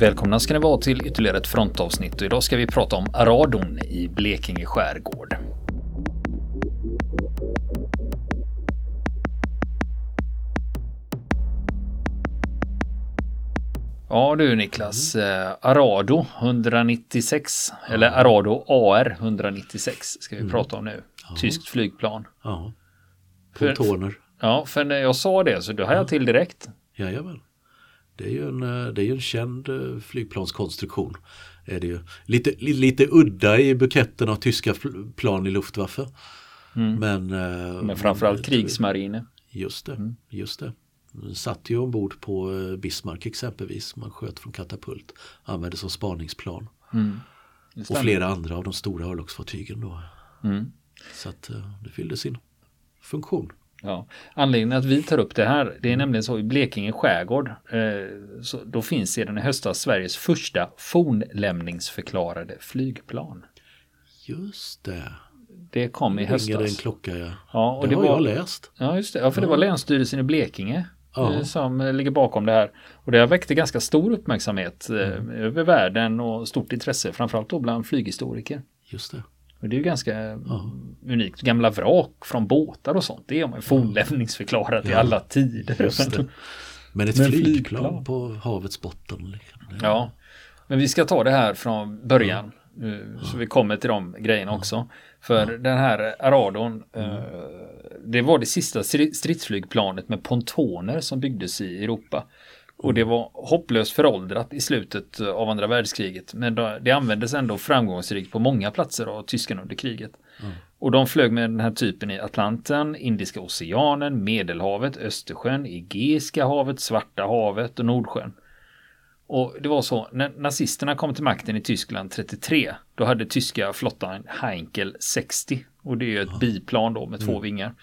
Välkomna ska ni vara till ytterligare ett frontavsnitt och idag ska vi prata om Aradon i Blekinge skärgård. Ja du Niklas, mm. Arado 196 eller Arado AR 196 ska vi mm. prata om nu. Ja. Tyskt flygplan. Ja. Pontoner. Ja, för när jag sa det så då har jag till direkt. Jajamän. Det är ju en, eh, det är en känd eh, flygplanskonstruktion. Är det ju. Lite, lite udda i buketten av tyska plan i Luftwaffe. Mm. Men, eh, Men framförallt krigsmarine. Just det, mm. just det. Satt ju ombord på Bismarck exempelvis. Man sköt från katapult. Användes som spaningsplan. Mm. Och flera andra av de stora örlogsfartygen då. Mm. Så att det fyllde sin funktion. Ja. Anledningen att vi tar upp det här, det är nämligen så i Blekinge skärgård, eh, då finns sedan i höstas Sveriges första fornlämningsförklarade flygplan. Just det. Det kom i höstas. Det en klocka ja. ja och det, det har var, jag läst. Ja, just det. Ja, för ja. det var Länsstyrelsen i Blekinge ja. Eh, som eh, ligger bakom det här. Och det har väckt ganska stor uppmärksamhet eh, mm. över världen och stort intresse, framförallt då bland flyghistoriker. Just det. Och det är ju ganska ja. unikt. Gamla vrak från båtar och sånt, det har man fornlämningsförklarat ja. i alla tider. Men ett Men flygplan, flygplan, på havets botten. Liksom. Ja, men vi ska ta det här från början. Ja. Eh, så vi kommer till de grejerna också. För den här Aradon, mm. Eh, det var det sista stridsflygplanet med pontoner som byggdes i Europa. Och det var hopplöst föråldrat i slutet av andra världskriget. Men det användes ändå framgångsrikt på många platser av tyskarna under kriget. Mm. Och de flög med den här typen i Atlanten, Indiska oceanen, Medelhavet, Östersjön, Egeiska havet, Svarta havet och Nordsjön. Och det var så, när nazisterna kom till makten i Tyskland 33, då hade tyska flottan Heinkel 60. Och det är ju ett biplan då med två mm. vingar.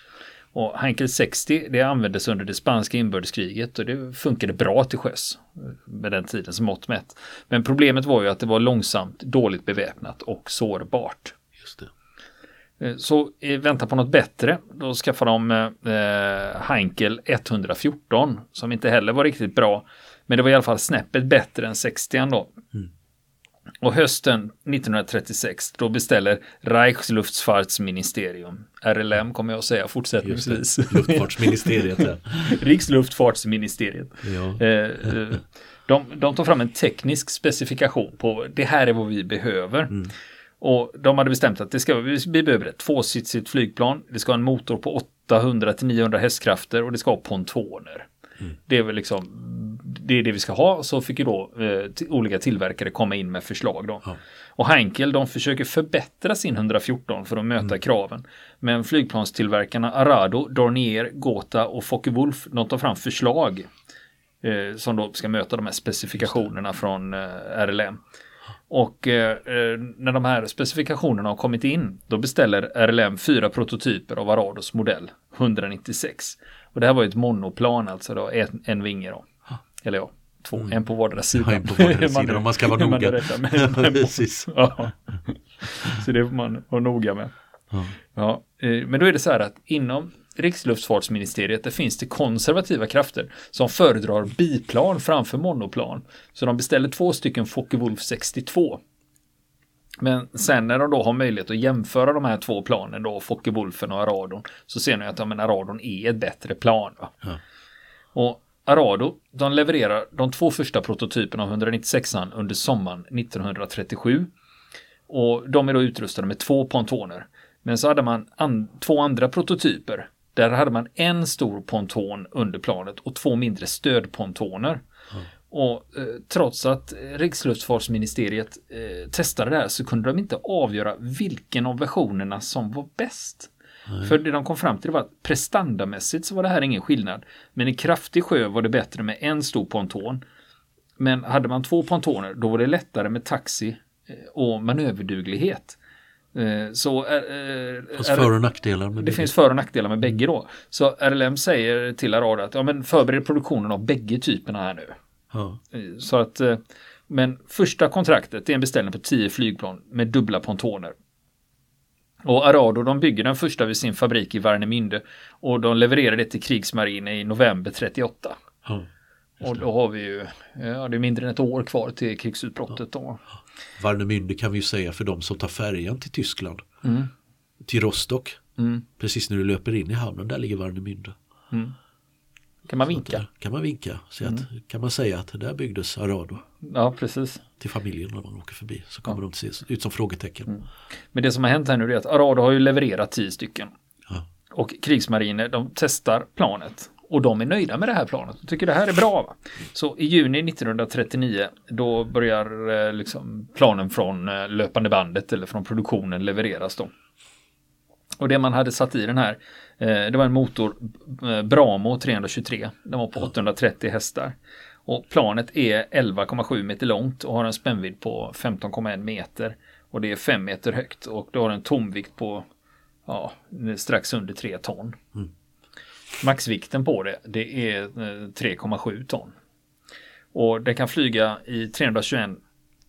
Och Heinkel 60 det användes under det spanska inbördeskriget och det funkade bra till sjöss med den tiden som mått mätt. Men problemet var ju att det var långsamt, dåligt beväpnat och sårbart. Just det. Eh, så i väntan på något bättre, då skaffade de eh, Heinkel 114 som inte heller var riktigt bra. Men det var i alla fall snäppet bättre än 60 då. Mm. Och hösten 1936 då beställer Reichsluftfahrtsministerium, RLM kommer jag att säga fortsättningsvis. Luftfartsministeriet. Ja. Riksluftfartsministeriet. Ja. Eh, eh, de, de tar fram en teknisk specifikation på det här är vad vi behöver. Mm. Och de hade bestämt att det ska, vi behöver ett tvåsitsigt flygplan. Det ska ha en motor på 800 till 900 hästkrafter och det ska ha pontoner. Mm. Det är väl liksom det är det vi ska ha. Så fick ju då eh, olika tillverkare komma in med förslag då. Ja. Och Heinkel de försöker förbättra sin 114 för att möta mm. kraven. Men flygplanstillverkarna Arado, Dornier, Gotha och Focke-Wulf de tar fram förslag eh, som då ska möta de här specifikationerna från eh, RLM. Och eh, eh, när de här specifikationerna har kommit in, då beställer RLM fyra prototyper av Arados modell 196. Och det här var ju ett monoplan, alltså då, en, en vinge då. Eller ja, två, mm. en på vardera sidan. Ja, en på vardera sidan om man ska vara noga. med, Precis. Ja. Så det får man vara noga med. Ja. ja. Eh, men då är det så här att inom Riksluftfartsministeriet där finns det konservativa krafter som föredrar biplan framför monoplan. Så de beställer två stycken Focke-Wulf 62. Men sen när de då har möjlighet att jämföra de här två planen då, Focke-Wulfen och Aradon, så ser ni att ja, men Aradon är ett bättre plan. Ja. Och Arado, de levererar de två första prototyperna av 196an under sommaren 1937. Och de är då utrustade med två pontoner. Men så hade man an två andra prototyper. Där hade man en stor ponton under planet och två mindre stödpontoner. Mm. Och eh, trots att Riksluftfartsministeriet eh, testade det här så kunde de inte avgöra vilken av versionerna som var bäst. För det de kom fram till var att prestandamässigt så var det här ingen skillnad. Men i kraftig sjö var det bättre med en stor ponton. Men hade man två pontoner då var det lättare med taxi eh, och manöverduglighet. Eh, så eh, det finns för och nackdelar med Det finns för och nackdelar med bägge då. Så RLM säger till Arado att ja, men förbered produktionen av bägge typerna här nu. Ja. Så att men första kontraktet är en beställning på 10 flygplan med dubbla pontoner. Och Arado de bygger den första vid sin fabrik i Warnemünde och de levererar det till krigsmarinen i november 38. Mm. Och då har vi ju, ja det är mindre än ett år kvar till krigsutbrottet då. Warnemünde kan vi ju säga för de som tar färjan till Tyskland. Mm. Till Rostock. Mm. Precis när du löper in i hamnen, där ligger Warnemünde. Mm. Kan man vinka? Att, kan man vinka. Så att, mm. Kan man säga att där byggdes Arado. Ja, precis. Till familjen när man åker förbi. Så kommer ja. de se ut som frågetecken. Mm. Men det som har hänt här nu är att Arado har ju levererat tio stycken. Ja. Och krigsmariner de testar planet. Och de är nöjda med det här planet. De tycker det här är bra. Va? Så i juni 1939 då börjar eh, liksom planen från eh, löpande bandet eller från produktionen levereras då. Och det man hade satt i den här, eh, det var en motor Bramo 323. Den var på 830 hästar. Och planet är 11,7 meter långt och har en spännvidd på 15,1 meter. Och det är 5 meter högt och det har en tomvikt på ja, strax under 3 ton. Mm. Maxvikten på det, det är 3,7 ton. Och det kan flyga i 321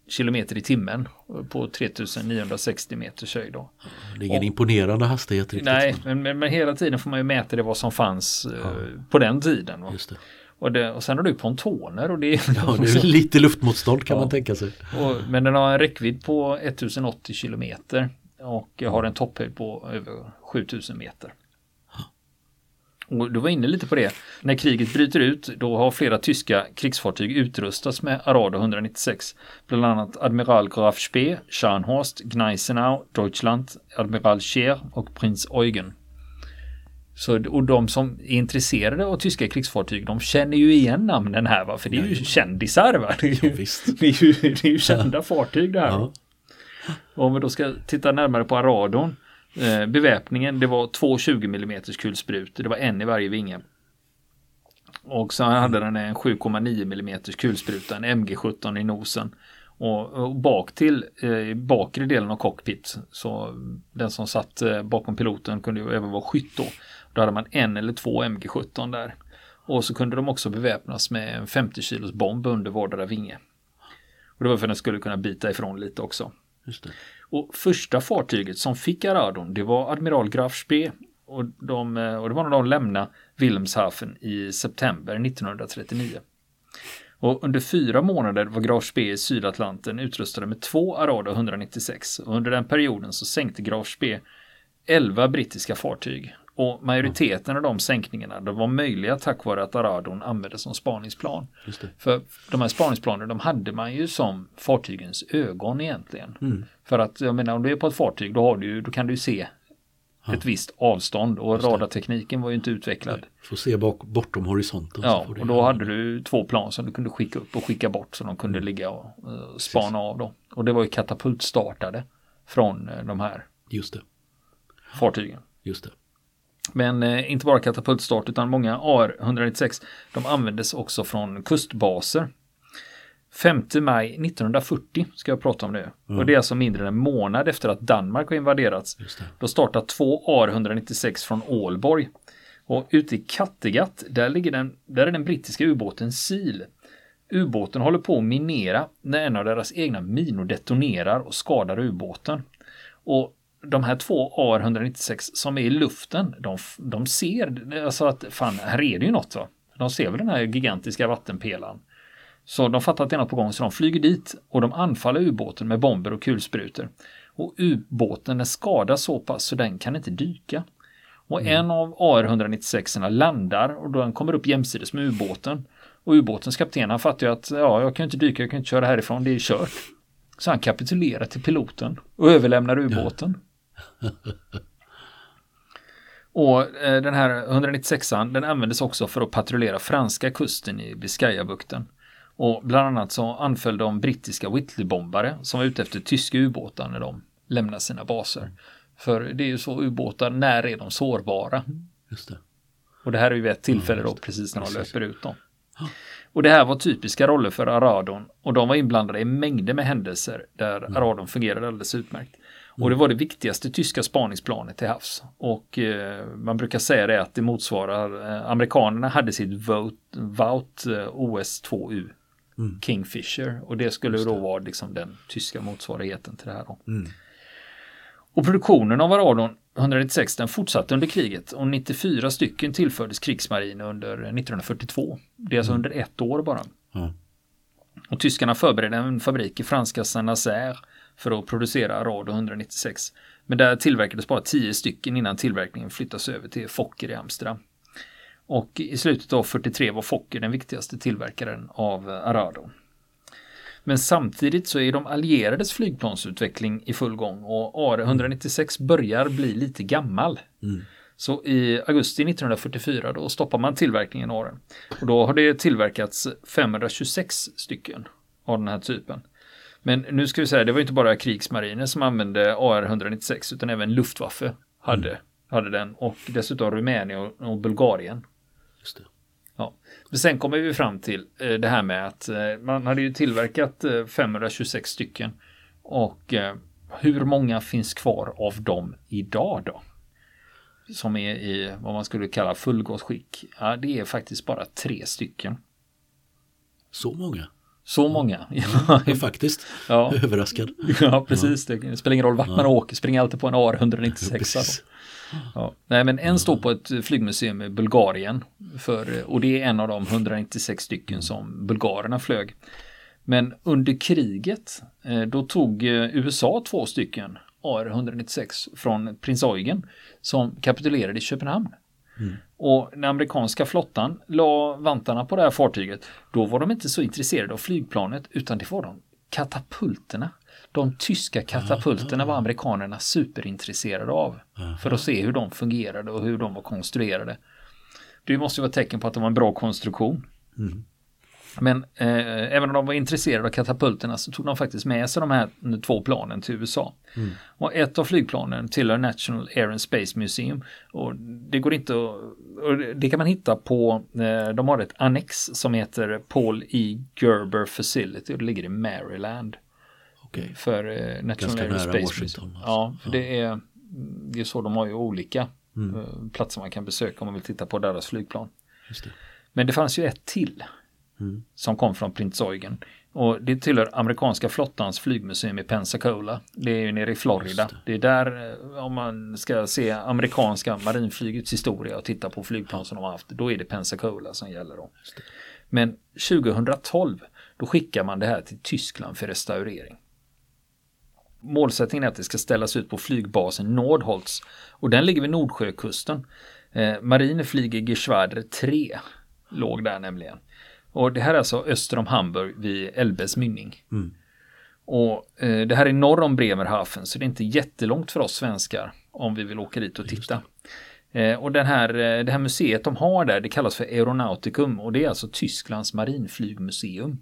kilometer i timmen på 3960 meters höjd. Då. Det är ingen och, imponerande hastighet riktigt. Nej, men, men, men, hela tiden får man ju mäta det vad som fanns eh, ja. på den tiden. Och, det, och sen har du pontoner och det är, ja, det är lite luftmotstånd kan ja. man tänka sig. Och, men den har en räckvidd på 1080 kilometer och har en topphöjd på över 7000 meter. Och du var inne lite på det. När kriget bryter ut då har flera tyska krigsfartyg utrustats med Arado 196. Bland annat Admiral Graf Spee, Scharnhorst, Gneisenau, Deutschland, Admiral Scheer och Prins Eugen. Så, och de som är intresserade av tyska krigsfartyg de känner ju igen namnen här va? För det är ju kändisar va? Det är ju, ja, det är ju, det är ju kända fartyg det här. Ja. Om vi då ska titta närmare på Aradon Eh, beväpningen det var två 20 mm kulsprutor, det var en i varje vinge. Och så hade den en 7,9 mm kulspruta, en MG17 i nosen. Och, och bak till eh, bakre delen av cockpit, så den som satt eh, bakom piloten kunde ju även vara skytt då. Då hade man en eller två MG17 där. Och så kunde de också beväpnas med en 50 kilos bomb under vardera vinge. Och det var för att den skulle kunna bita ifrån lite också. Och första fartyget som fick Aradon det var Admiral Graf Spee och, de, eh, och det var när de lämnade Wilhelmshaven i september 1939. Och under fyra månader var Graf Spee i Sydatlanten utrustade med två Arado 196 och under den perioden så sänkte Graf Spee 11 brittiska fartyg och majoriteten av de sänkningarna de var möjliga tack vare att Aradon användes som spaningsplan. För de här spaningsplanen de hade man ju som fartygens ögon egentligen. Mm. För att jag menar om du är på ett fartyg då, har du, då kan du se ja. ett visst avstånd och radartekniken var ju inte utvecklad. Får se bak, bortom horisonten. Ja, och då hade du två plan som du kunde skicka upp och skicka bort så de kunde mm. ligga och uh, spana Precis. av då. Och det var ju katapultstartade från uh, de här Just det. fartygen. Just det. Men eh, inte bara katapultstart utan många AR-196 de användes också från kustbaser. 5 maj 1940 ska jag prata om nu. Mm. Och det är alltså mindre än en månad efter att Danmark har invaderats. Då startar två AR-196 från Ålborg. Och ute i Kattegatt, där, ligger den, där är den brittiska ubåten Seal. Ubåten håller på att minera när en av deras egna minor detonerar och skadar ubåten. Och de här två AR-196 som är i luften, de, de ser alltså att fan, här är det ju något. Va? De ser väl den här gigantiska vattenpelaren. Så de fattar att det är något på gång så de flyger dit och de anfaller ubåten med bomber och kulsprutor. Och ubåten är skadad så pass så den kan inte dyka. Och mm. en av AR-196 landar och den kommer upp jämsides med ubåten. Och ubåtens kapten han fattar ju att ja, jag kan inte dyka, jag kan inte köra härifrån, det är kört. Så han kapitulerar till piloten och överlämnar ubåten. Och eh, den här 196an den användes också för att patrullera franska kusten i Biscayabukten. Och bland annat så anföll de brittiska Whitley-bombare som var ute efter tyska ubåtar när de lämnade sina baser. För det är ju så ubåtar, när är de sårbara? Just det. Och det här är ju ett tillfälle då precis när de löper ut dem. Och det här var typiska roller för Aradon och de var inblandade i mängder med händelser där mm. Aradon fungerade alldeles utmärkt. Och det var det viktigaste tyska spaningsplanet till havs. Och eh, man brukar säga det att det motsvarar, eh, amerikanerna hade sitt Vout, eh, OS2U mm. Kingfisher och det skulle det. då vara liksom den tyska motsvarigheten till det här. Mm. Och produktionen av Aradon 196 den fortsatte under kriget och 94 stycken tillfördes krigsmarinen under 1942. Det är alltså mm. under ett år bara. Och tyskarna förberedde en fabrik i franska Saint-Nazaire för att producera Arado 196. Men där tillverkades bara 10 stycken innan tillverkningen flyttas över till Fokker i Amsterdam. Och i slutet av 43 var Fokker den viktigaste tillverkaren av Arado. Men samtidigt så är de allierades flygplansutveckling i full gång och AR-196 börjar bli lite gammal. Mm. Så i augusti 1944 då stoppar man tillverkningen av den. Och då har det tillverkats 526 stycken av den här typen. Men nu ska vi säga, det var inte bara krigsmariner som använde AR-196 utan även Luftwaffe hade, mm. hade den och dessutom Rumänien och, och Bulgarien. Just det. Ja. Men sen kommer vi fram till eh, det här med att eh, man hade ju tillverkat 526 eh, stycken och hur många finns kvar av dem idag då? Som är i vad man skulle kalla fullgott skick. Ja, det är faktiskt bara tre stycken. Så många? Så många. Ja, ja faktiskt. Ja. Överraskad. Ja, precis. Ja. Det spelar ingen roll vart man åker, springer alltid på en AR-196. Ja. Nej, men en står på ett flygmuseum i Bulgarien. För, och det är en av de 196 stycken som bulgarerna flög. Men under kriget, eh, då tog eh, USA två stycken AR-196 från Prins Eugen som kapitulerade i Köpenhamn. Mm. Och när amerikanska flottan la vantarna på det här fartyget, då var de inte så intresserade av flygplanet utan det var de katapulterna. De tyska katapulterna var amerikanerna superintresserade av. För att se hur de fungerade och hur de var konstruerade. Det måste vara ett tecken på att det var en bra konstruktion. Mm. Men eh, även om de var intresserade av katapulterna så tog de faktiskt med sig de här två planen till USA. Mm. Och ett av flygplanen tillhör National Air and Space Museum. Och det går inte att, det kan man hitta på, eh, de har ett annex som heter Paul E. Gerber Facility och det ligger i Maryland. Okay. För eh, National Ganska Air and Space Washington, Museum. Alltså. Ja, det är, det är så de har ju olika mm. Eh, platser man kan besöka om man vill titta på deras flygplan. Det. Men det fanns ju ett till mm. som kom från Prince Eugen. Och det tillhör amerikanska flottans flygmuseum i Pensacola. Det är ju nere i Florida. Det. det. är där eh, om man ska se amerikanska marinflygets historia och titta på flygplan som de har haft. Då är det Pensacola som gäller då. Men 2012 då skickar man det här till Tyskland för restaurering. Målsättningen är att det ska ställas ut på flygbasen Nordholz och den ligger vid Nordsjökusten. Eh, Marine flyger Geschwader 3 låg där nämligen. Och det här är alltså öster om Hamburg vid Elbes mynning. Mm. Och eh, det här är norr om Bremerhaven så det är inte jättelångt för oss svenskar om vi vill åka dit och titta. Eh, och den här, eh, det här museet de har där det kallas för Aeronauticum och det är alltså Tysklands marinflygmuseum.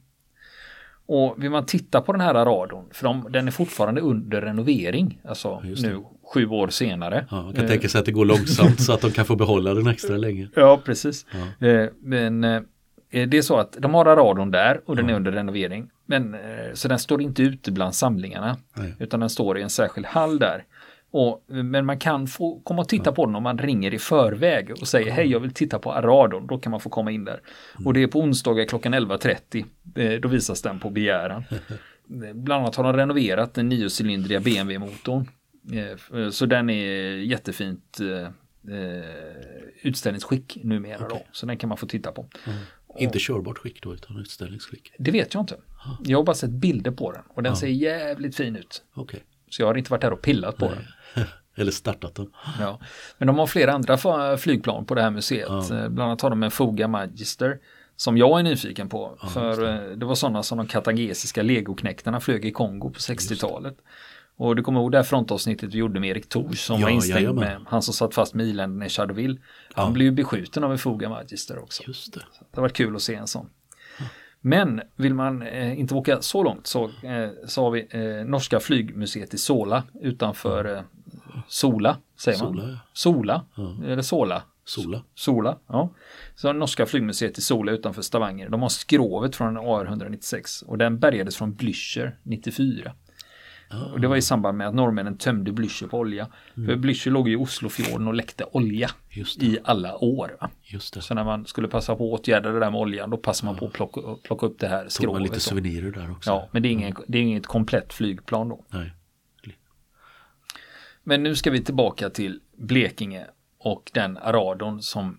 Och vill man titta på den här radarn, för de, den är fortfarande under renovering, alltså nu sju år senare. Ja, man kan tänka sig att det går långsamt så att de kan få behålla den extra länge. Ja, precis. Ja. Eh, men eh, det är så att de har radarn där och den är under renovering. Men, eh, så den står inte ute bland samlingarna, Nej. utan den står i en särskild hall där. Och, men man kan få komma och titta på den om man ringer i förväg och säger hej jag vill titta på Aradon. Då kan man få komma in där. Och det är på onsdagar klockan 11.30. Eh, då visas den på begäran. Bland annat har de renoverat den niocylindriga BMW-motorn. Eh, så den är jättefint eh, utställningsskick numera okay. då. Så den kan man få titta på. Mm. Inte körbart skick då utan utställningsskick? Det vet jag inte. Jag har bara sett bilder på den och den ja. ser jävligt fin ut. Okay. Så jag har inte varit där och pillat på Nej. den. Eller startat den. Ja. Men de har flera andra flygplan på det här museet. Ja. Eh, bland annat har de en Foga Magister som jag är nyfiken på. Ja, för det. Eh, det. var sådana som de katagesiska legoknäktarna flög i Kongo på 60-talet. Och du kommer ihåg det här frontavsnittet vi gjorde med Erik Tors som ja, var instängd med han som satt fast med iländerna i Charleville. Han blev ju beskjuten av en Foga Magister också. Just det. Så det var kul att se en sån. Men vill man eh, inte åka så långt så, eh, så har vi eh, Norska flygmuseet i Sola utanför eh, Sola, säger man. Sola. Sola eller Sola? Sola. Sola, ja. Så Norska flygmuseet i Sola utanför Stavanger. De har skrovet från AR-196 och den bärgades från Blücher 94. Oh. Och det var i samband med att norrmännen tömde Blücher på olja. Mm. För Blücher låg i Oslofjorden och läckte olja i alla år. Så när man skulle passa på att åtgärda det där med oljan då passade man på att plocka, plocka upp det här skrovet. Tog man lite souvenirer där också. Ja, men det är, ingen, det är inget komplett flygplan då. Nej. men nu ska vi tillbaka till Blekinge och den Aradon som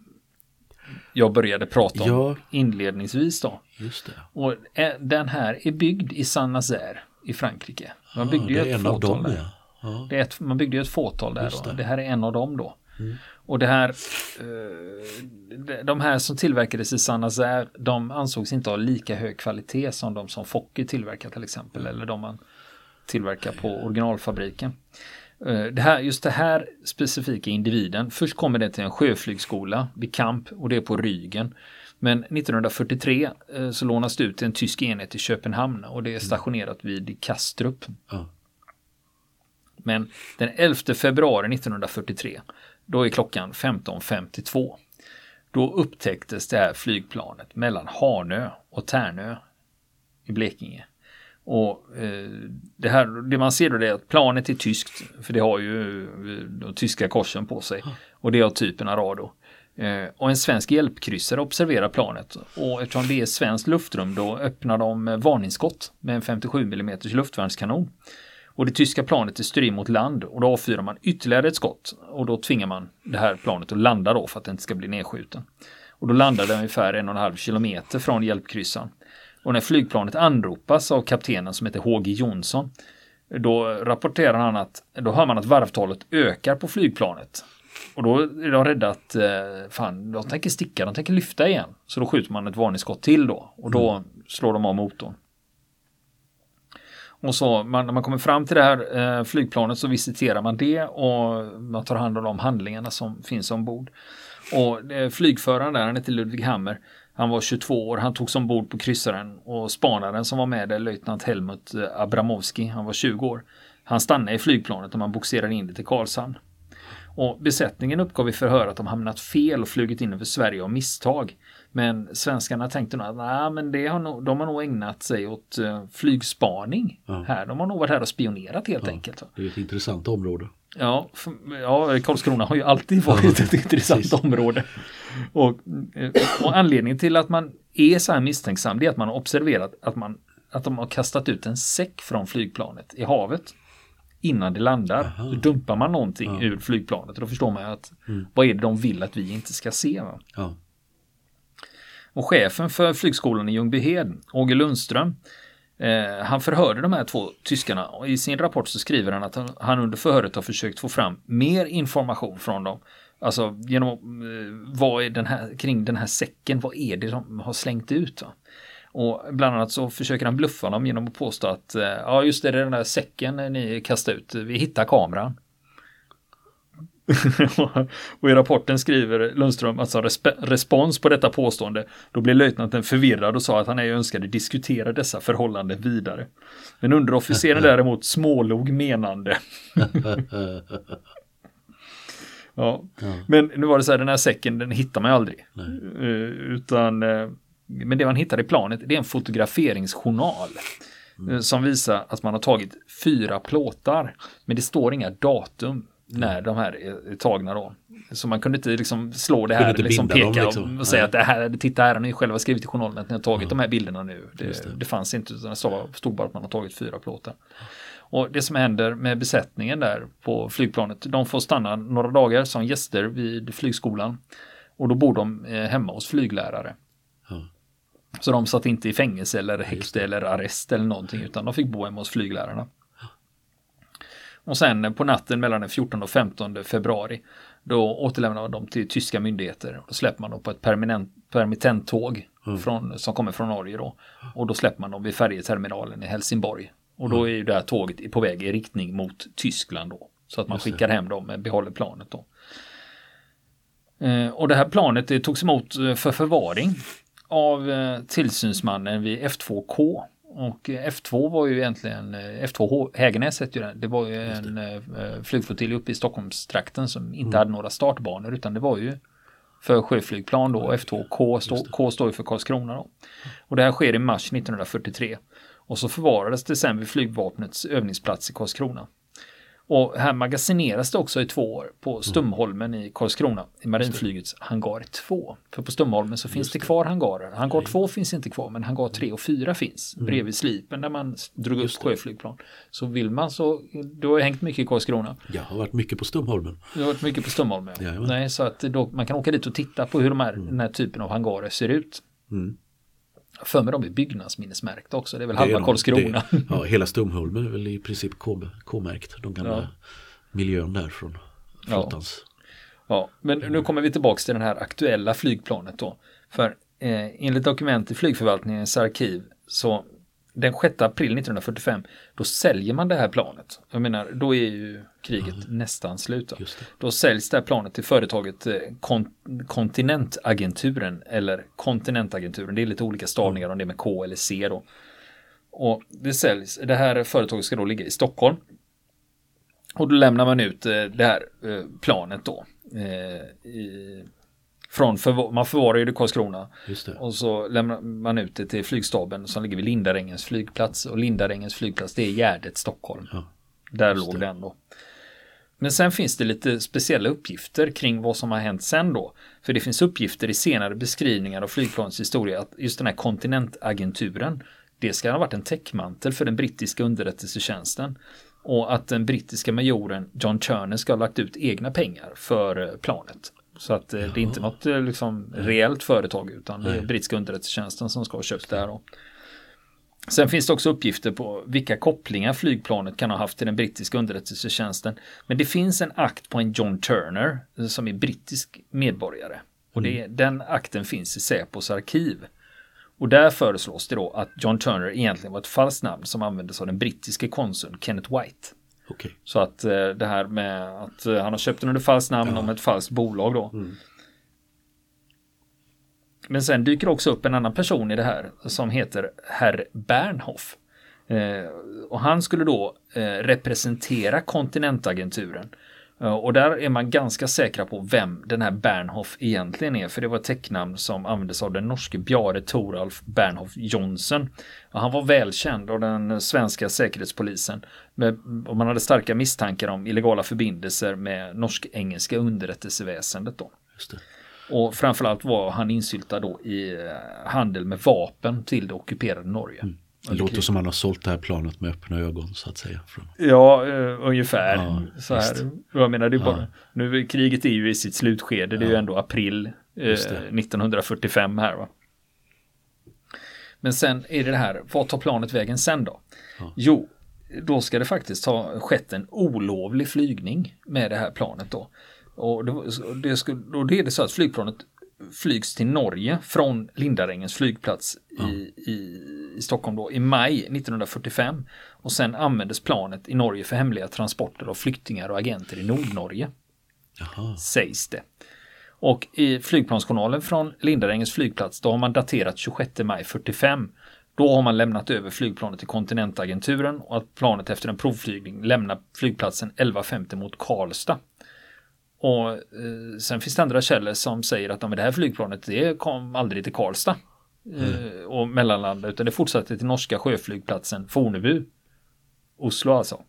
jag började prata om ja, inledningsvis då. Just det. Och eh, den här är byggd i Saint-Nazaire i Frankrike. Man byggde ju ett fåtal där. Ja. Det är ett, man byggde ju ett fåtal där. Det. det. här är en av dem då. Mm. Och det här, eh, de här som tillverkades i Saint-Nazaire, de ansågs inte ha lika hög kvalitet som de som Fokker tillverkar till exempel, eller de man tillverkar på originalfabriken. Eh, det här, just det här specifika individen, först kommer det till en sjöflygskola vid Kamp och det är på Rygen. Men 1943 eh, så lånas det ut till en tysk enhet i Köpenhamn och det är stationerat vid Kastrup. Mm. Men den 11 februari 1943, då är klockan 15.52. Då upptäcktes det här flygplanet mellan Hanö och Tärnö i Blekinge. Och eh, det, här, det man ser då är att planet är tyskt, för det har ju eh, de tyska korsen på sig. Och det är av typen Arado. Eh, och en svensk hjälpkryssare observerar planet. Och eftersom det är svenskt luftrum då öppnar de eh, varningsskott med en 57 mm luftvärnskanon. Och det tyska planet är styr mot land och då avfyrar man ytterligare ett skott. Och då tvingar man det här planet att landa då för att det inte ska bli nedskjuten. Och då landar det ungefär en och en halv kilometer från hjälpkryssaren. Och när flygplanet anropas av kaptenen som heter H.G. Jonsson, då rapporterar han att då hör man att varvtalet ökar på flygplanet. Och då är de rädda att eh, fan, de tänker sticka, de tänker lyfta igen. Så då skjuter man ett varningsskott till då och då mm. slår de av motorn. Och så man, när man kommer fram till det här eh, flygplanet så visiterar man det och man tar hand om de handlingarna som finns ombord. Och eh, flygföraren där, han heter Ludvig Hammer, han var 22 år, han togs ombord på kryssaren och spanaren som var med där, löjtnant Helmut eh, Abramovski, han var 20 år. Han stannade i flygplanet och man bogserade in det till Karlshamn. Och besättningen uppgav i förhör att de hamnat fel och flugit in över Sverige av misstag. Men svenskarna tänkte nog att nej, men det har nog, de har nog ägnat sig åt uh, flygspaning ja. här. De har nog varit här och spionerat helt ja, enkelt. Det är ett intressant område. Ja, för, ja, Karlskrona har ju alltid varit ett intressant precis. område. Och, eh, och, anledningen till att man är så här misstänksam det är att man har observerat att, man, att de har kastat ut en säck från flygplanet i havet innan det landar. Aha. Då dumpar man någonting ja. ur flygplanet och då förstår man att mm. vad är det de vill att vi inte ska se. Ja. Och chefen för flygskolan i Ljungbyhed, Åge Lundström, eh, han förhörde de här två tyskarna och i sin rapport så skriver han att han under förhöret har försökt få fram mer information från dem. Alltså genom eh, vad är den här, kring den här säcken, vad är det de har slängt ut? Va? Och bland annat så försöker han bluffa dem genom att påstå att eh, ja just det, det är den där säcken ni kastade ut, vi hittar kameran. och i rapporten skriver Lundström alltså resp respons på detta påstående. Då blev löjtnanten förvirrad och sa att han ej önskade diskutera dessa förhållanden vidare. Men underofficeren däremot smålog menande. ja. Men nu var det så här, den här säcken den hittar man aldrig. Uh, utan uh, men det man hittar i planet det är en fotograferingsjournal. Mm. Som visar att man har tagit fyra plåtar. Men det står inga datum när de här är tagna då. Så man kunde inte liksom slå det här, liksom peka dem, liksom. och säga att det här, titta här har ni själva skrivit i journalen att ni har tagit mm. de här bilderna nu. Det, det. det fanns inte, utan det stod bara att man har tagit fyra plåtar. Och det som händer med besättningen där på flygplanet, de får stanna några dagar som gäster vid flygskolan. Och då bor de eh, hemma hos flyglärare. Så de satt inte i fängelse eller häkte eller arrest eller någonting utan de fick bo hemma hos flyglärarna. Och sen på natten mellan den 14 och 15 februari då återlämnar man dem till tyska myndigheter. Då släpper man dem på ett permittenttåg mm. från, som kommer från Norge då. Och då släpper man dem vid färjeterminalen i Helsingborg. Och då mm. är ju det här tåget på väg i riktning mot Tyskland då. Så att man skickar hem dem, med behåller planet då. Eh, och det här planet det togs emot eh, för förvaring av eh, tillsynsmannen vid F2K och F2 var ju egentligen, eh, F2 Hägernäs hette ju det, det var ju en eh, flygflottilj uppe i Stockholmstrakten som inte mm. hade några startbanor utan det var ju för sjöflygplan då, F2K stå, K står ju för Karlskrona då. Och det här sker i mars 1943. Och så förvarades det sen vid flygvapnets övningsplats i Karlskrona. Och här magasineras det också i två år på Stumholmen i Karlskrona i marinflygets hangar 2. För på Stumholmen så finns det. det kvar hangarer. Hangar 2 finns inte kvar men hangar 3 och 4 finns mm. bredvid slipen där man drog upp sjöflygplan. Så vill man så, du har hängt mycket i Karlskrona. Jag har varit mycket på Stumholmen. Du har varit mycket på Stumholmen. Ja. Nej, så att då, man kan åka dit och titta på hur de här, mm. den här typen av hangarer ser ut. Mm. För mig de är byggnadsminnesmärkta också. Det är väl det halva Karlskrona. Det, ja, hela Stumholmen är väl i princip K-märkt. De gamla ja. miljön där från flottans. Ja. ja, men nu kommer vi tillbaka till det här aktuella flygplanet då. För eh, enligt dokument i flygförvaltningens arkiv så den 6 april 1945 då säljer man det här planet. Jag menar, då är ju kriget mm. nästan slut. Då. då säljs det här planet till företaget eh, Kon Kontinentagenturen eller Kontinentagenturen. Det är lite olika stavningar om det är med K eller C då. Och det säljs, det här företaget ska då ligga i Stockholm. Och då lämnar man ut eh, det här eh, planet då. I, från förvar, man förvarar ju det i Karlskrona. Och så lämnar man ut det till flygstaben som ligger vid Lindarängens flygplats. Och Lindarängens flygplats det är Gärdet, Stockholm. Ja. Där låg det. den då. Men sen finns det lite speciella uppgifter kring vad som har hänt sen då. För det finns uppgifter i senare beskrivningar av flygplanets historia att just den här kontinentagenturen det ska ha varit en täckmantel för den brittiska underrättelsetjänsten. Och att den brittiska majoren John Turner ska ha lagt ut egna pengar för eh, planet. Så att eh, det är inte något eh, liksom, reellt företag utan det är brittiska underrättelsetjänsten som ska ha köpt det här. Då. Sen finns det också uppgifter på vilka kopplingar flygplanet kan ha haft till den brittiska underrättelsetjänsten. Men det finns en akt på en John Turner som är brittisk medborgare. Och det, mm. den akten finns i Säpos arkiv. Och där föreslås det då att John Turner egentligen var ett falskt namn som användes av den brittiske konsuln Kenneth White. Okay. Så att eh, det här med att eh, han har köpt den under falskt namn ja. om ett falskt bolag då. Mm. Men sen dyker också upp en annan person i det här som heter Herr Bernhoff. Eh, och han skulle då eh, representera kontinentagenturen. Eh, och där är man ganska säkra på vem den här Bernhoff egentligen är. För det var ett täcknamn som användes av den norske Bjare Toralf Bernhoff Johnsen. Och han var välkänd av den svenska säkerhetspolisen. Och man hade starka misstankar om illegala förbindelser med norsk-engelska underrättelseväsendet. Då. Och framförallt var han insyltad då i eh, handel med vapen till det ockuperade Norge. Mm. Det låter som han har sålt det här planet med öppna ögon så att säga. Ja, uh, ungefär. Ja, så här. Jag menar, det är bara, ja. nu, kriget är ju i sitt slutskede, ja. det är ju ändå april uh, 1945 här. Va? Men sen är det det här, vad tar planet vägen sen då? Jo, då ska det faktiskt ha skett en olovlig flygning med det här planet då. Och det, det, skulle, och det är det så att flygplanet flygs till Norge från Lindarängens flygplats i, i, i, Stockholm då, i maj 1945. Och sen användes planet i Norge för hemliga transporter av flyktingar och agenter i Nordnorge. Jaha. Sägs det. Och i flygplansjournalen från Lindarängens flygplats då har man daterat 26 maj 45. Då har man lämnat över flygplanet till kontinentagenturen och att planet efter en provflygning lämnar flygplatsen 11.50 mot Karlstad. Och eh, sen finns det andra källor som säger att det här flygplanet det kom aldrig till Karlstad mm. eh, och mellanlandade utan det fortsatte till norska sjöflygplatsen Fornebu. Oslo alltså.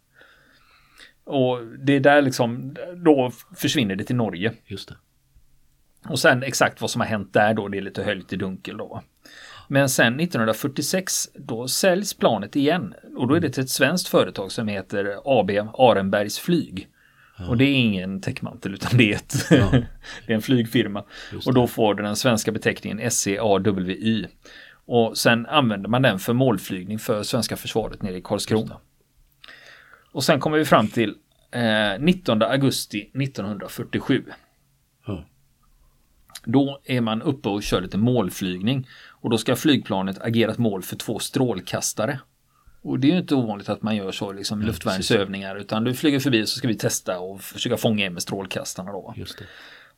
Och det är där liksom, då försvinner det till Norge. Just det. Och sen exakt vad som har hänt där då, det är lite höljt i dunkel då. Men sen 1946 då säljs planet igen och då är det till ett svenskt företag som heter AB Arenbergs Flyg. Och det är ingen täckmantel utan det är, ett det är en flygfirma. Och då får den den svenska beteckningen SCAWY. Och sen använder man den för målflygning för svenska försvaret nere i Karlskrona. Och sen kommer vi fram till eh, 19 augusti 1947. Ja. Då är man uppe och kör lite målflygning. Och då ska flygplanet agera ett mål för två strålkastare. Och det är ju inte ovanligt att man gör så, liksom luftvärnsövningar, utan du flyger förbi så ska vi testa och försöka fånga in med strålkastarna då. Just det.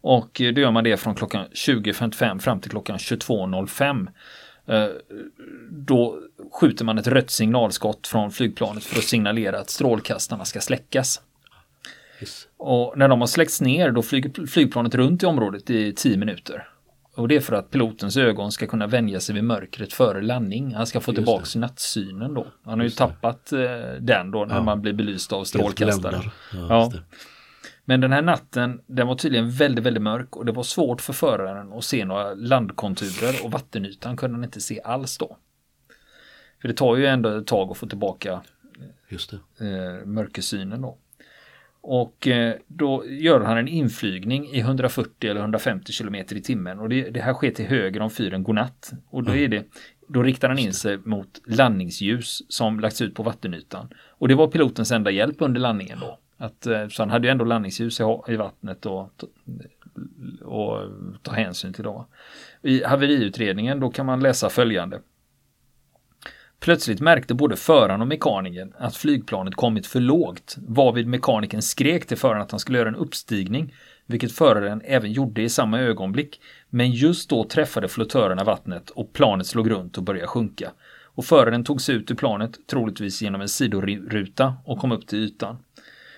Och då gör man det från klockan 20.55 fram till klockan 22.05. Eh, då skjuter man ett rött signalskott från flygplanet för att signalera att strålkastarna ska släckas. Yes. Och när de har släckts ner då flyger flygplanet runt i området i 10 minuter. Och det är för att pilotens ögon ska kunna vänja sig vid mörkret före landning. Han ska få tillbaks nattsynen då. Han har ju tappat eh, den då när ja. man blir belyst av strålkastare. Ja, ja. Men den här natten, den var tydligen väldigt, väldigt mörk och det var svårt för föraren att se några landkonturer och vattenytan kunde han inte se alls då. För det tar ju ändå ett tag att få tillbaka Just det. Eh, mörkersynen då. Och eh, då gör han en inflygning i 140 eller 150 km i timmen och det, det här sker till höger om fyren Godnatt. Och då, är det, då riktar han in sig mot landningsljus som lagts ut på vattenytan. Och det var pilotens enda hjälp under landningen då. Att, eh, så han hade ju ändå landningsljus i, i vattnet och, och ta hänsyn till då. I haveriutredningen då kan man läsa följande. Plötsligt märkte både föraren och mekanikern att flygplanet kommit för lågt, varvid mekanikern skrek till föraren att han skulle göra en uppstigning, vilket föraren även gjorde i samma ögonblick. Men just då träffade flottörerna vattnet och planet slog runt och började sjunka. Och föraren tog sig ut ur planet, troligtvis genom en sidoruta, och kom upp till ytan.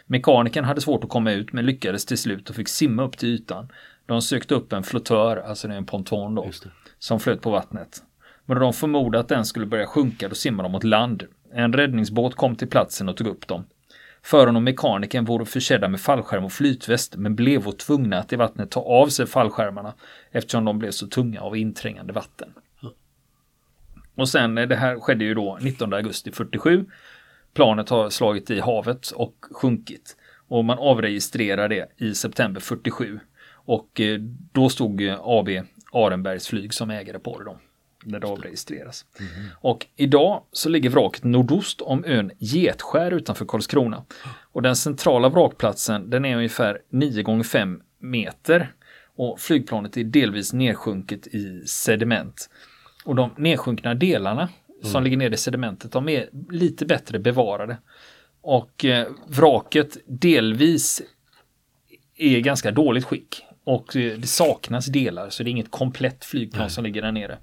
Mekanikern hade svårt att komma ut men lyckades till slut och fick simma upp till ytan. De sökte upp en flottör, alltså det är en ponton då, som flöt på vattnet. Men då de förmodade att den skulle börja sjunka då simmade de mot land. En räddningsbåt kom till platsen och tog upp dem. Föraren och mekanikern vore försedda med fallskärm och flytväst men blev och tvungna att i vattnet ta av sig fallskärmarna eftersom de blev så tunga av inträngande vatten. Och sen, eh, det här skedde ju då 19 augusti 47. Planet har slagit i havet och sjunkit. Och man avregistrerar det i september 47. Och eh, då stod eh, AB Arenbergs flyg som ägare på det då när det avregistreras. Mm. Och idag så ligger vraket nordost om ön Getskär utanför Karlskrona. Och den centrala vrakplatsen den är ungefär 9 x 5 meter. Och flygplanet är delvis nedsjunket i sediment. Och de nedsjunkna delarna mm. som ligger nere i sedimentet de är lite bättre bevarade. Och eh, vraket delvis är ganska dåligt skick. Och eh, det saknas delar så det är inget komplett flygplan Nej. som ligger där nere.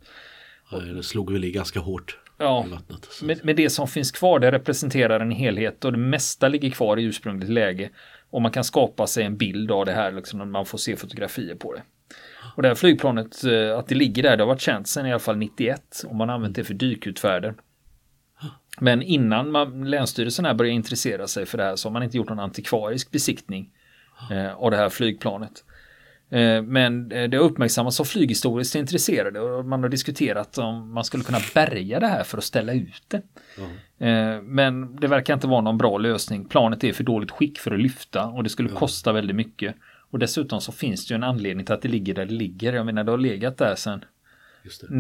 Det slog väl i ganska hårt ja, i vattnet. Men, men det som finns kvar det representerar en helhet och det mesta ligger kvar i ursprungligt läge. Och man kan skapa sig en bild av det här liksom, när man får se fotografier på det. Och det här flygplanet, eh, att det ligger där, det har varit känt sedan i alla fall 91 och man har använt det för dykutfärder. Men innan man, Länsstyrelsen här började intressera sig för det här så har man inte gjort någon antikvarisk besiktning eh, av det här flygplanet. Eh, men eh, det har uppmärksammats av flyghistoriskt intresserade och man har diskuterat om man skulle kunna bärga det här för att ställa ut det. Mm. Men det verkar inte vara någon bra lösning. Planet är för dåligt skick för att lyfta och det skulle kosta väldigt mycket. Och dessutom så finns det ju en anledning till att det ligger där det ligger. Jag menar det har legat där sedan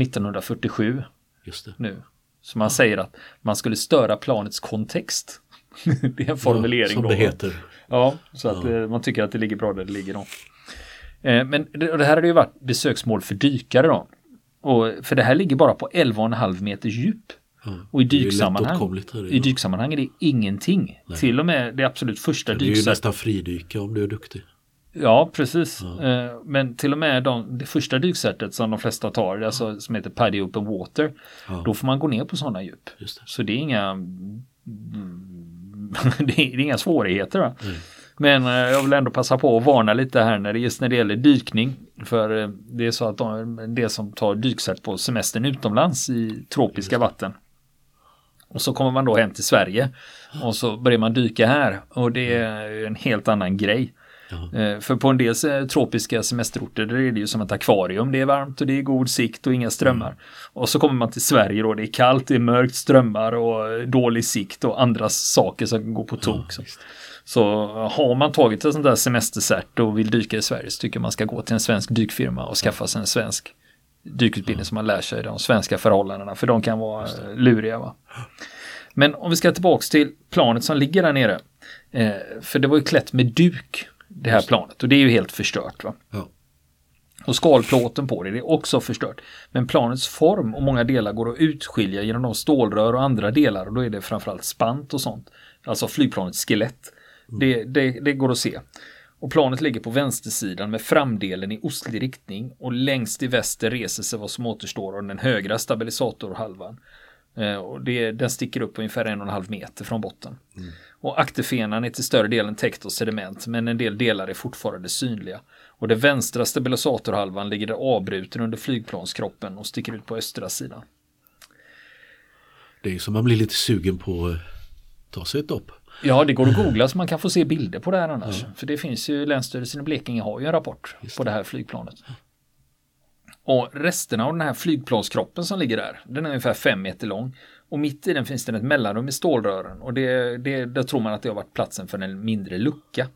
1947. Just det. Nu. Så man säger att man skulle störa planets kontext. det är en formulering. Ja, som det heter. Ja, så att ja. man tycker att det ligger bra där det ligger då. Eh, men det här hade ju varit besöksmål för dykare då. Och, för det här ligger bara på 11,5 meters djup. Mm. Och i dyksammanhang, i dyksammanhang är det ingenting. Nej. Till och med det absolut första dyksättet. Det är ju nästan fridyka om du är duktig. Ja, precis. Ja. Eh, men till och med de, det första dyksättet som de flesta tar, alltså, som heter Paddy Open Water, ja. då får man gå ner på sådana djup. Det. Så det är inga det är inga svårigheter. Va? Mm. Men eh, jag vill ändå passa på att varna lite här när det, just när det gäller dykning. För eh, det är så att de, det som tar dyksätt på semestern utomlands i tropiska vatten. Och så kommer man då hem till Sverige och så börjar man dyka här och det är en helt annan grej. Eh, för på en del tropiska semesterorter där är det ju som ett akvarium. Det är varmt och det är god sikt och inga strömmar. Mm. Och så kommer man till Sverige då. Det är kallt, det är mörkt, strömmar och dålig sikt och andra saker som går på tok. Ja, så har man tagit ett sånt där semestercert och vill dyka i Sverige så tycker jag man ska gå till en svensk dykfirma och skaffa sig en svensk dykutbildning så man lär sig de svenska förhållandena för de kan vara luriga. Va? Men om vi ska tillbaka till planet som ligger där nere. Eh, för det var ju klätt med duk det här planet och det är ju helt förstört. Va? Ja. Och skalplåten på det, det är också förstört. Men planets form och många delar går att utskilja genom de stålrör och andra delar och då är det framförallt spant och sånt. Alltså flygplanets skelett. Det, det, det, går att se. Och planet ligger på vänstersidan med framdelen i ostlig riktning och längst i väster reser sig vad som återstår av den högra stabilisatorhalvan. Eh, och det, den sticker upp ungefär en och en halv meter från botten. Mm. Och akterfenan är till större delen täckt av sediment men en del delar är fortfarande synliga. Och den vänstra stabilisatorhalvan ligger avbruten under flygplanskroppen och sticker ut på östra sidan. Det är som man blir lite sugen på att ta sig ett dopp. Ja, det går att googla så man kan få se bilder på det här annars. Ja. För det finns ju, Länsstyrelsen i Blekinge har ju en rapport Just på det här flygplanet. Och resterna av den här flygplanskroppen som ligger där, den är ungefär fem meter lång. Och mitt i den finns det ett mellanrum i stålrören och det, det, där tror man att det har varit platsen för en mindre lucka.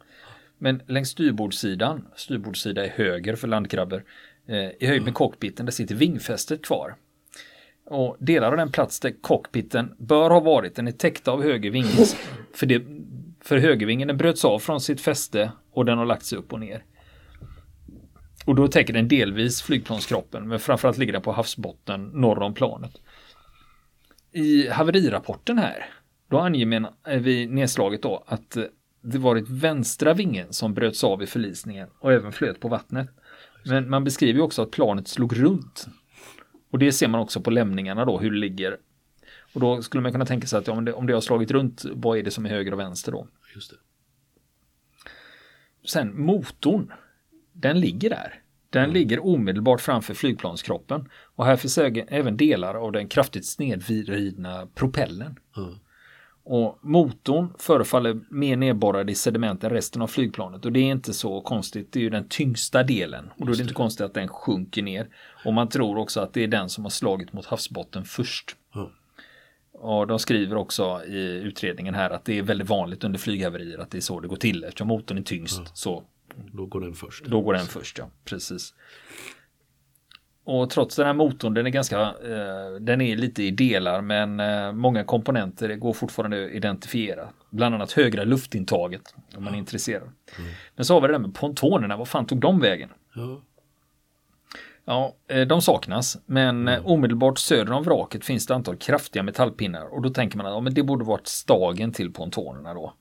Men längs styrbordssidan, styrbordssida är höger för landkrabbor, eh, i höjd med cockpiten, där sitter vingfästet kvar. Och delar av den plats där cockpiten bör ha varit, den är täckt av högervingen. För, det, för högervingen den bröts av från sitt fäste och den har lagt sig upp och ner. Och då täcker den delvis flygplanskroppen, men framförallt ligger den på havsbotten norr om planet. I haverirapporten här, då anger eh, vi nedslaget då att eh, det varit vänstra vingen som bröts av i förlisningen och även flöt på vattnet. Men man beskriver också att planet slog runt. Och det ser man också på lämningarna då, hur det ligger. Och då skulle man kunna tänka sig att ja, om, det, om det har slagit runt, vad är det som är höger och vänster då? Just det. Sen motorn, den ligger där. Den mm. ligger omedelbart framför flygplanskroppen och här finns även delar av den kraftigt snedvridna propellen. Mm. Och motorn förefaller mer nedborrad i sediment än resten av flygplanet och det är inte så konstigt. Det är ju den tyngsta delen och då är det inte konstigt att den sjunker ner. Och man tror också att det är den som har slagit mot havsbotten först. Mm. Och de skriver också i utredningen här att det är väldigt vanligt under flyghaverier att det är så det går till. Eftersom motorn är tyngst mm. så då går den först. Då går den först, ja. Precis. Och trots den här motorn, den är ganska, eh, den är lite i delar men eh, många komponenter går fortfarande att identifiera. Bland annat högra luftintaget om man är intresserad. Mm. Men så har vi det där med pontonerna, vad fan tog de vägen? Ja. Ja, eh, de saknas, men mm. omedelbart söder om vraket finns det antal kraftiga metallpinnar och då tänker man att ja, men det borde varit stagen till pontonerna då.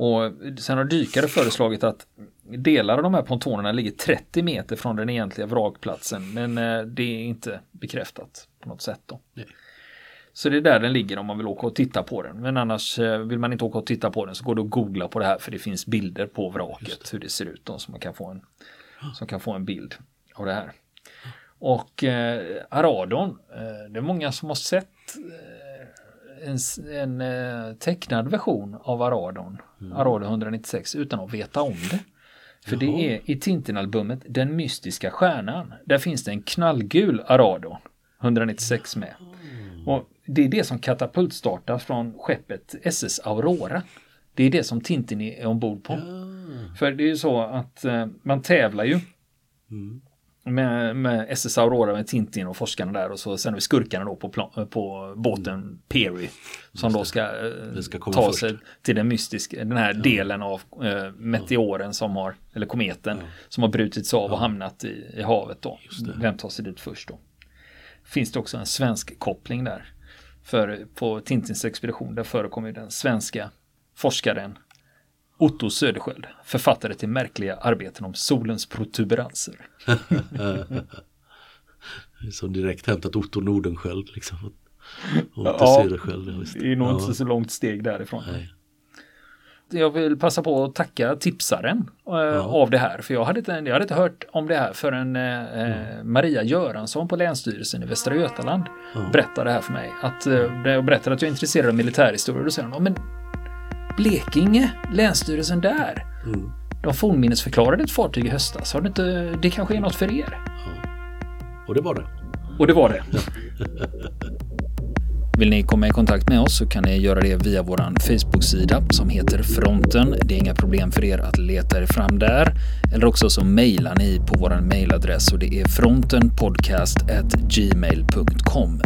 Och sen har dykare föreslagit att delar av de här pontonerna ligger 30 meter från den egentliga vrakplatsen men eh, det är inte bekräftat på något sätt. Då. Nej. Så det är där den ligger om man vill åka och titta på den. Men annars eh, vill man inte åka och titta på den så går det att googla på det här för det finns bilder på vraket det. hur det ser ut då så man kan få en, som kan få en bild av det här. Och eh, Aradon, eh, det är många som har sett eh, en, en eh, tecknad version av Aradon, mm. Aradon 196 utan att veta om det. För Jaha. det är i Tintin-albumet Den mystiska stjärnan. Där finns det en knallgul Arado 196 med. Och det är det som katapultstartar från skeppet SS Aurora. Det är det som Tintin är ombord på. Ja. För det är ju så att eh, man tävlar ju. Mm med, med SS Aurora med Tintin och forskarna där och så sen har vi skurkarna då på, plan, på båten Peary som då ska, eh, ska ta först. sig till den mystiska, den här ja. delen av eh, meteoren som har, eller kometen, ja. som har brutits av och hamnat i, i havet då. Vem tar sig dit först då? Finns det också en svensk koppling där. För på Tintins expedition där förekommer den svenska forskaren Otto Södersköld, författare till märkliga arbeten om solens protuberanser. Som direkt hämtat Otto Nordenskjöld liksom. Otto ja, Söderskjöld. Det är nog ja. inte så långt steg därifrån. Nej. Jag vill passa på att tacka tipsaren eh, ja. av det här. För jag hade, inte, jag hade inte hört om det här förrän eh, Maria Göransson på Länsstyrelsen i Västra Götaland berättade det här för mig. Att, eh, jag berättade att jag är intresserad av militärhistoria. Då säger hon, men Blekinge, Länsstyrelsen där. Mm. De fornminnesförklarade ett fartyg i höstas. Har det, inte, det kanske är något för er? Ja. Och det var det. Och det var det. Vill ni komma i kontakt med oss så kan ni göra det via vår Facebook-sida som heter Fronten. Det är inga problem för er att leta er fram där. Eller också så mejlar ni på vår mejladress och det är frontenpodcastgmail.com.